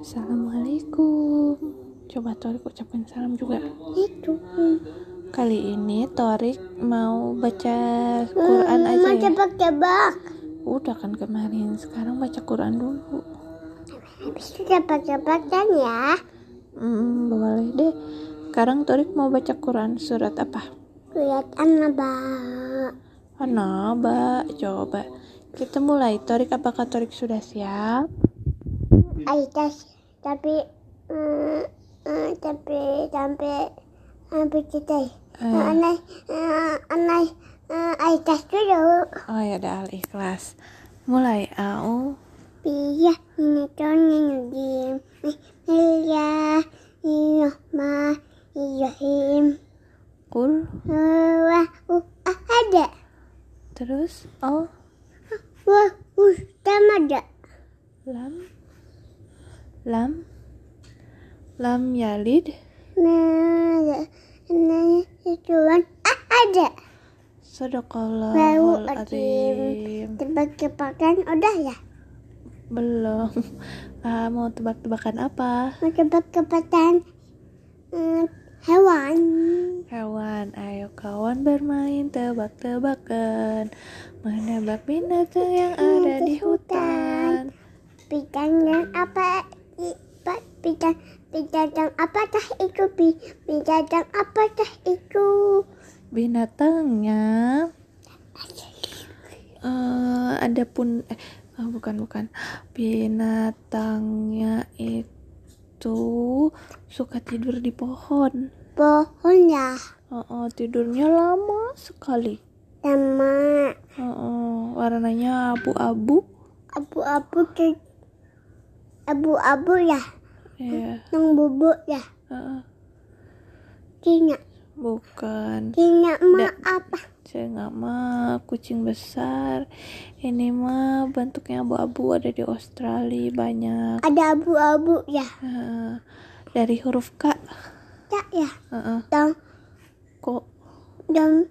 Assalamualaikum. Coba Torik ucapin salam juga. Itu. Kali ini Torik mau baca Quran aja Mau ya. tebak-tebak. Udah kan kemarin. Sekarang baca Quran dulu. Habis itu tebak-tebakan ya. Hmm, boleh deh. Sekarang Torik mau baca Quran surat apa? Lihat anak Anaba, coba. Kita mulai. Torik, apakah Torik sudah siap? Aitas tapi mm, mm, tapi sampai sampai kita anai anai Aitas dulu Oh ya udah al ikhlas. Mulai. Au. Iya, ini tahunnya di Iya, iya, ma, iya, him. Kul. Wah, uh, ah, ada. Terus. Oh. Wah, uh, ada. Lam. Lam. Lam yalid. Nah, ada. Sadaqallahul Baru azim. Tebak-tebakan udah ya? Belum. Ah, mau tebak-tebakan apa? Mau tebak-tebakan mm, hewan. Hewan, ayo kawan bermain tebak-tebakan Menebak binatang yang ada di hutan Binatang apa? Binatang binatang apakah itu? Binatang apakah itu? Binatangnya eh ada pun eh ah, bukan bukan binatangnya itu suka tidur di pohon Pohon ya. oh, oh, tidurnya lama sekali Sama oh, oh, warnanya abu-abu abu-abu abu-abu ya. ya Yang bubuk ya. Kina. bukan Kina ma Da- apa? saya nggak mah kucing besar ini mah bentuknya abu-abu ada di Australia banyak Ada abu-abu ya. Heeh. dari huruf K Ya ya. Heeh. Dan kok dan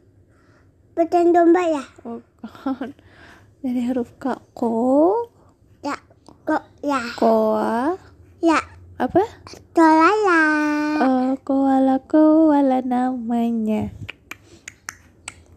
pedan domba ya. bukan dari huruf K ko Ya. Ya. koa Ya. apa Tolala. oh koala koala namanya